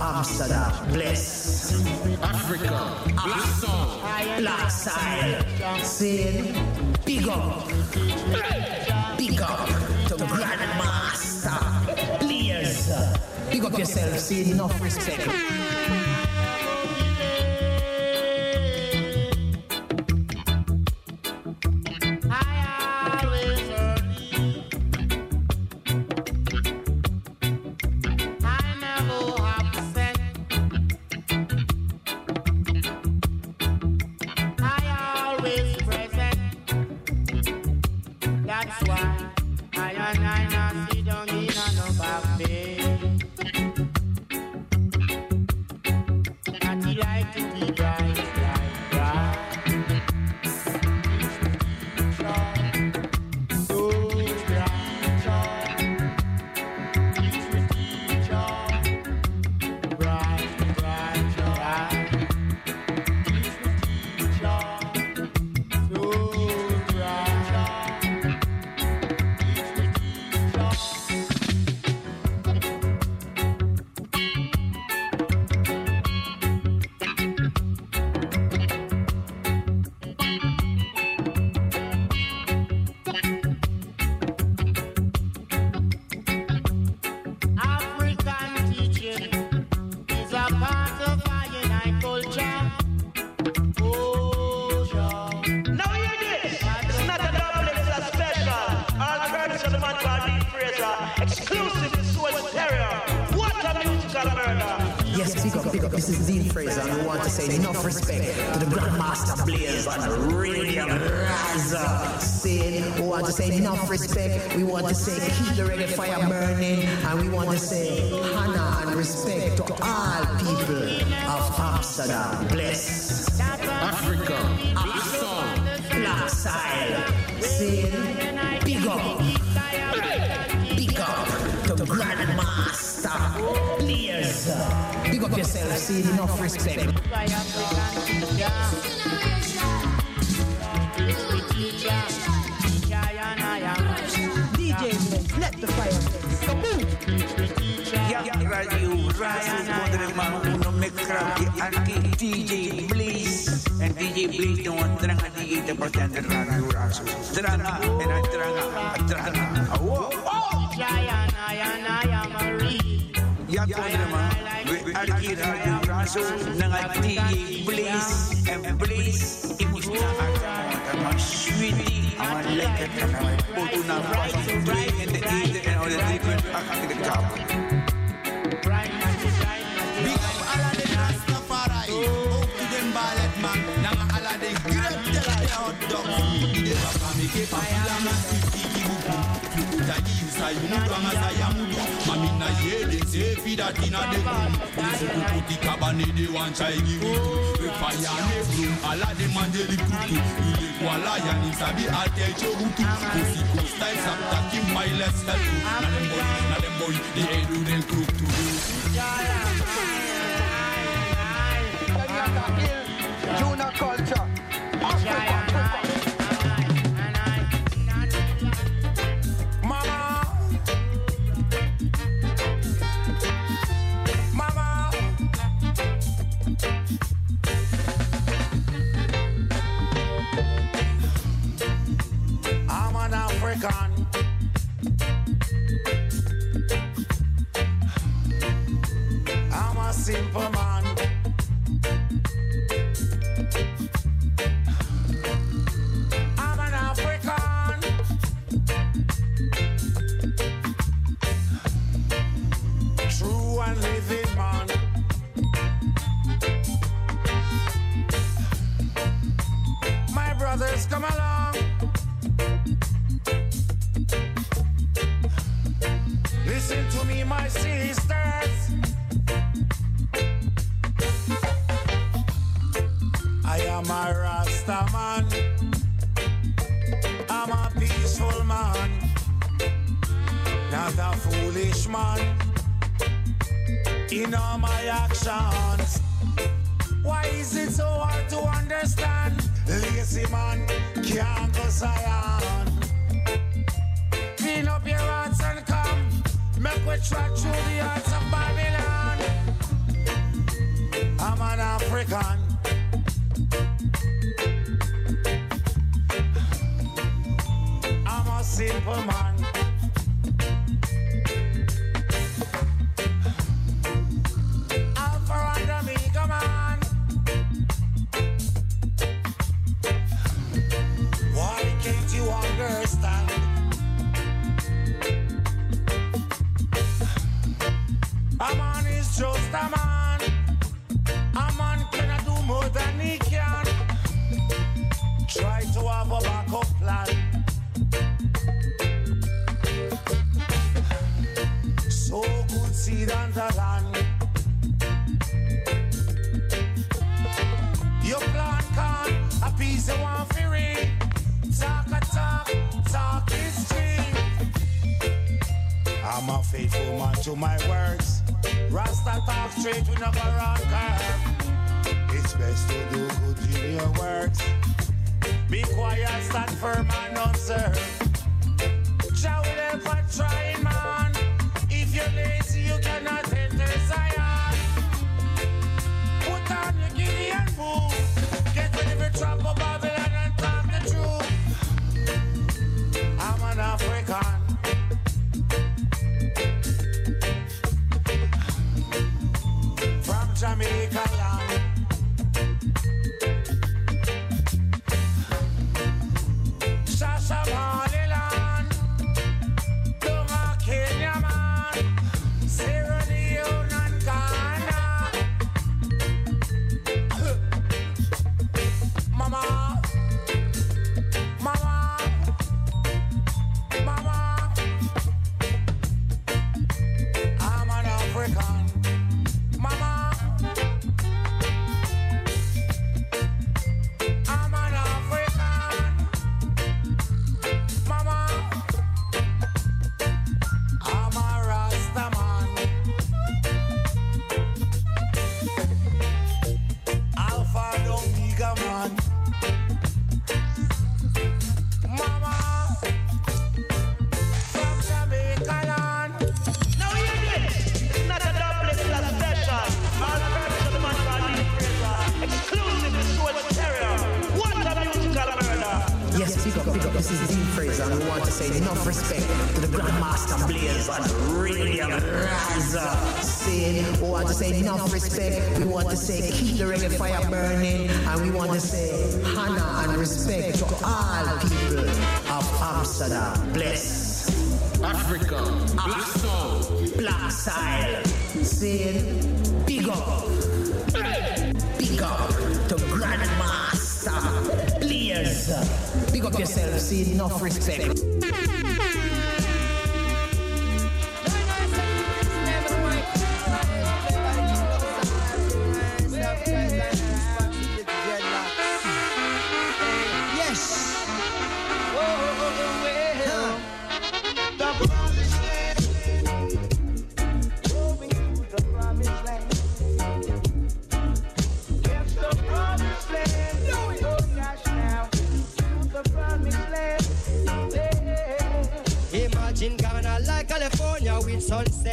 Amsterdam. Bless. Africa. Black song. Black side. Saying, big up. Big up to the Grandmaster. Blaze. Big up yourself. See enough respect. Saying, we want to say enough respect. We want to say keep the reggae fire burning, and we want to say honor and respect to all people of Amsterdam. Bless. Africa. Song. Black side. Saying, big up. Big up to Grandmaster Blaze. Big up yourself. See enough respect. DJ Blake, let the fire Ya Blaze and dranga en a the evening and all the different Big up alla the Rastafari. Hope to them ballet man. Nanga alla the great hot dog. Ide baka mi ke papila ma siki kibuku. Fukuta yusa yumutu anga sa yamutu. Na ye de se fida tina de kum. Yesu kukuti kabane de wan chai givitu. We fire ne brum. Alla de mandeli kutu. Ile kwala ya ni sabi ate chorutu. Kosi ko style sapta ki my less help. Na dem boy, na dem boy. The edu den crook to Junior culture. Mama. My words. Rasta talk straight, we never run curve. It's best to do good in your works. Be quiet, stand firm and observe. This is Dean Fraser, and we want to say enough respect to the Grandmaster Blaze on Radio Raza. Saying, we want to say enough respect. We want to say keep the reggae fire burning, and we want to say honor and respect to all people of Amsterdam. Bless. Africa, Black Sound, Black Sile. Saying, big up. Big up to Grandmaster. Big up yourself, see enough respect.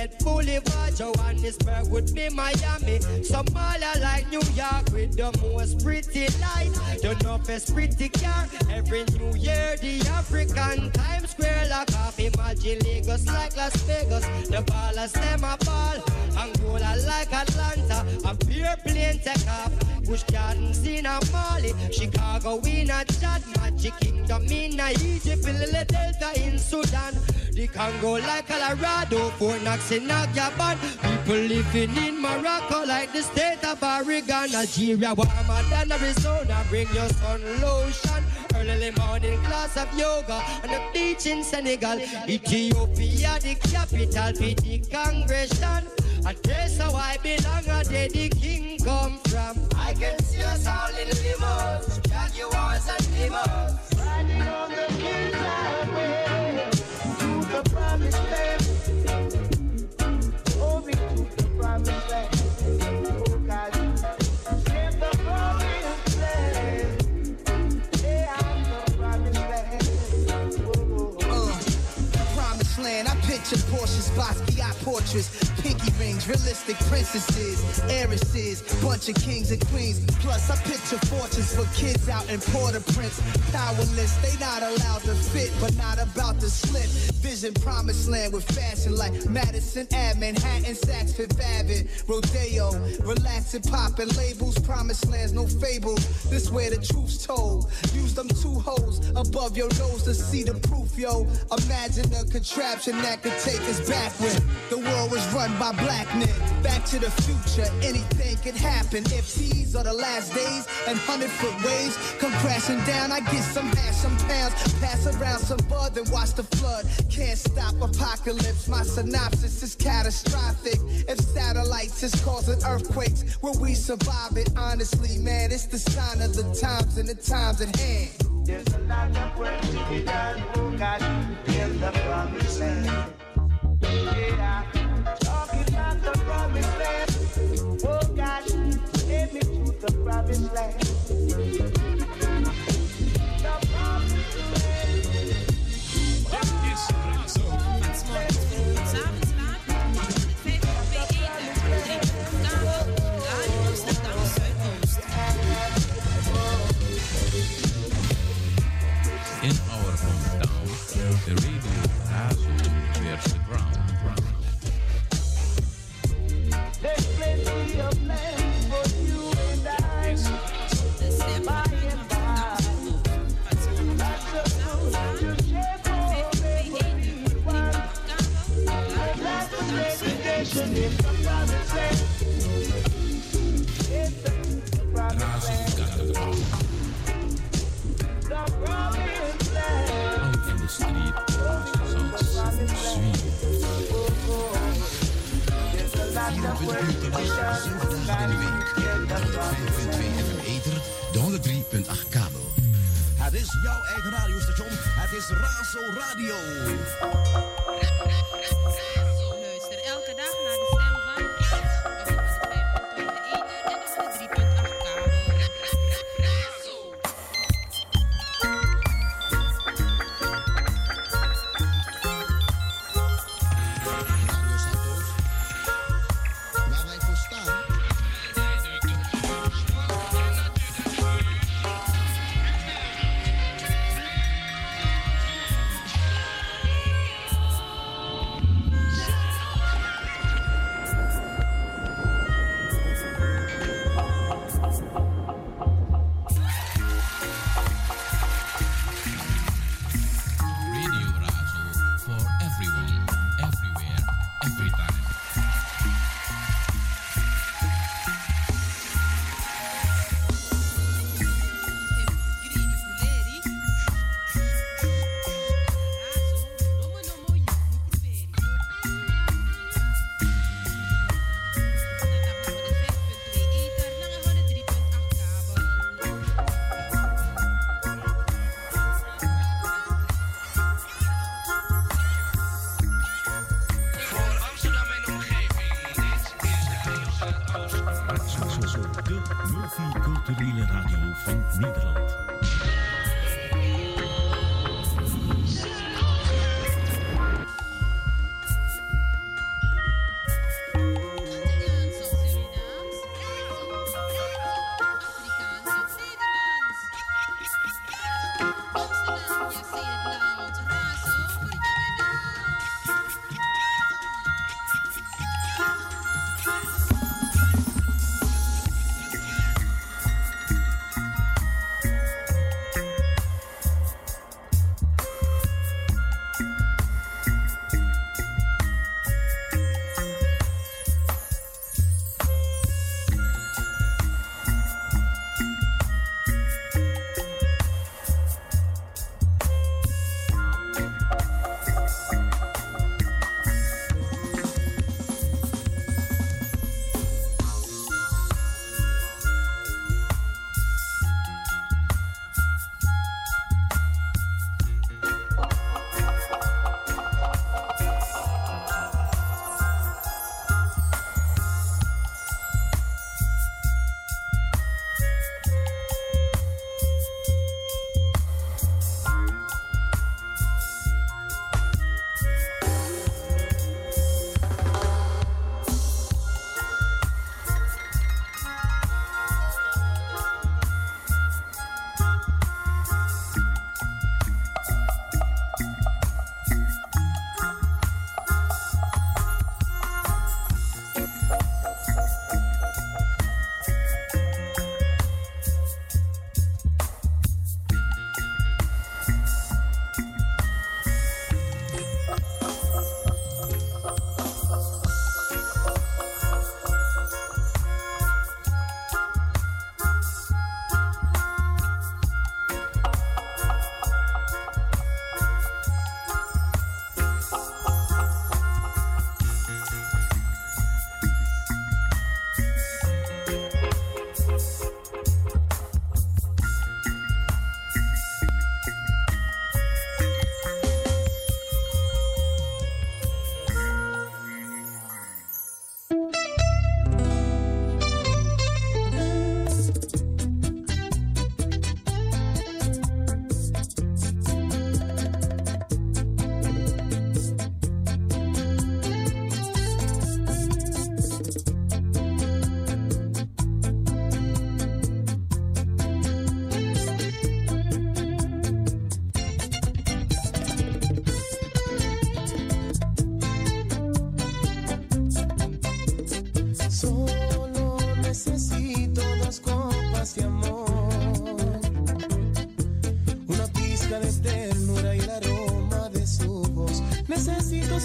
Sunset Boulevard. Johannesburg would be Miami. Somalia like New York with the most pretty light. The toughest pretty car. Every New Year, the African Times Square lock off. Imagine Lagos like Las Vegas. The ballers them a ball. Angola like Atlanta. A pure plane take off. Busch Gardens in a Mali. Chicago in a Chad. Magic Kingdom in a Egypt. Lily Delta in Sudan. The Congo like Colorado. Fort Knox in Agabon. People living in Morocco like the state of Oregon. Nigeria warmer than Arizona. Bring your sun lotion. Early morning class of yoga on the beach in Senegal. Ethiopia, the capital, the congregation. And place how I belong, where the king come from. I can see us all in limos, jaguars and limos. Riding on the to the promised land. Promised land. Oh, God. The land. I'm the land. Oh, Uh, promised land. I picture Porsches, Basquiat portraits, pinky rings. Realistic princesses, heiresses, bunch of kings and queens. Plus, I picture fortunes for kids out in Port-au-Prince. Powerless, they not allowed to fit, but not about to slip. Vision promised land with fashion like Madison Ave, Manhattan, Saks Fifth Avenue, Rodeo. Relaxing, popping labels, promised lands, no fables. This where the truth's told. Use them two holes above your nose to see the proof, yo. Imagine a contraption that could take us back when the world was run by black men. Back to the future, anything could happen if these are the last days and hundred foot waves come crashing down. I get some hash, some pounds, pass around some bud, then watch the flood. Can't stop apocalypse. My synopsis is catastrophic. If satellites is causing earthquakes, will we survive it? Honestly, man, it's the sign of the times and the times at hand. There's a lot of work to be done, God, in the promised land. Yeah,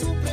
Necesito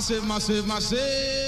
Massive, massive, massive.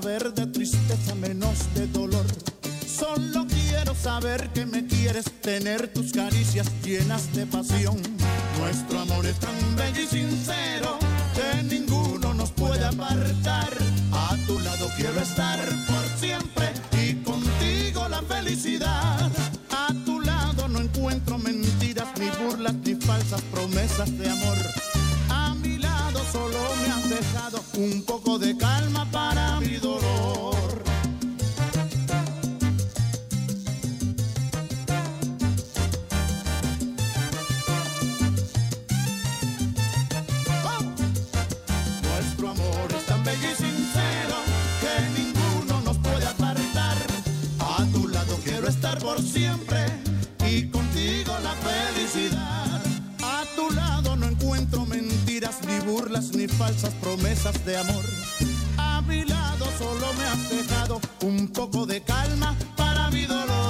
saber de tristeza, menos de dolor. Solo quiero saber que me quieres tener tus caricias llenas de pasión. Nuestro amor es tan bello y sincero promesas de amor. A mi lado solo me has dejado un poco de calma para mi dolor.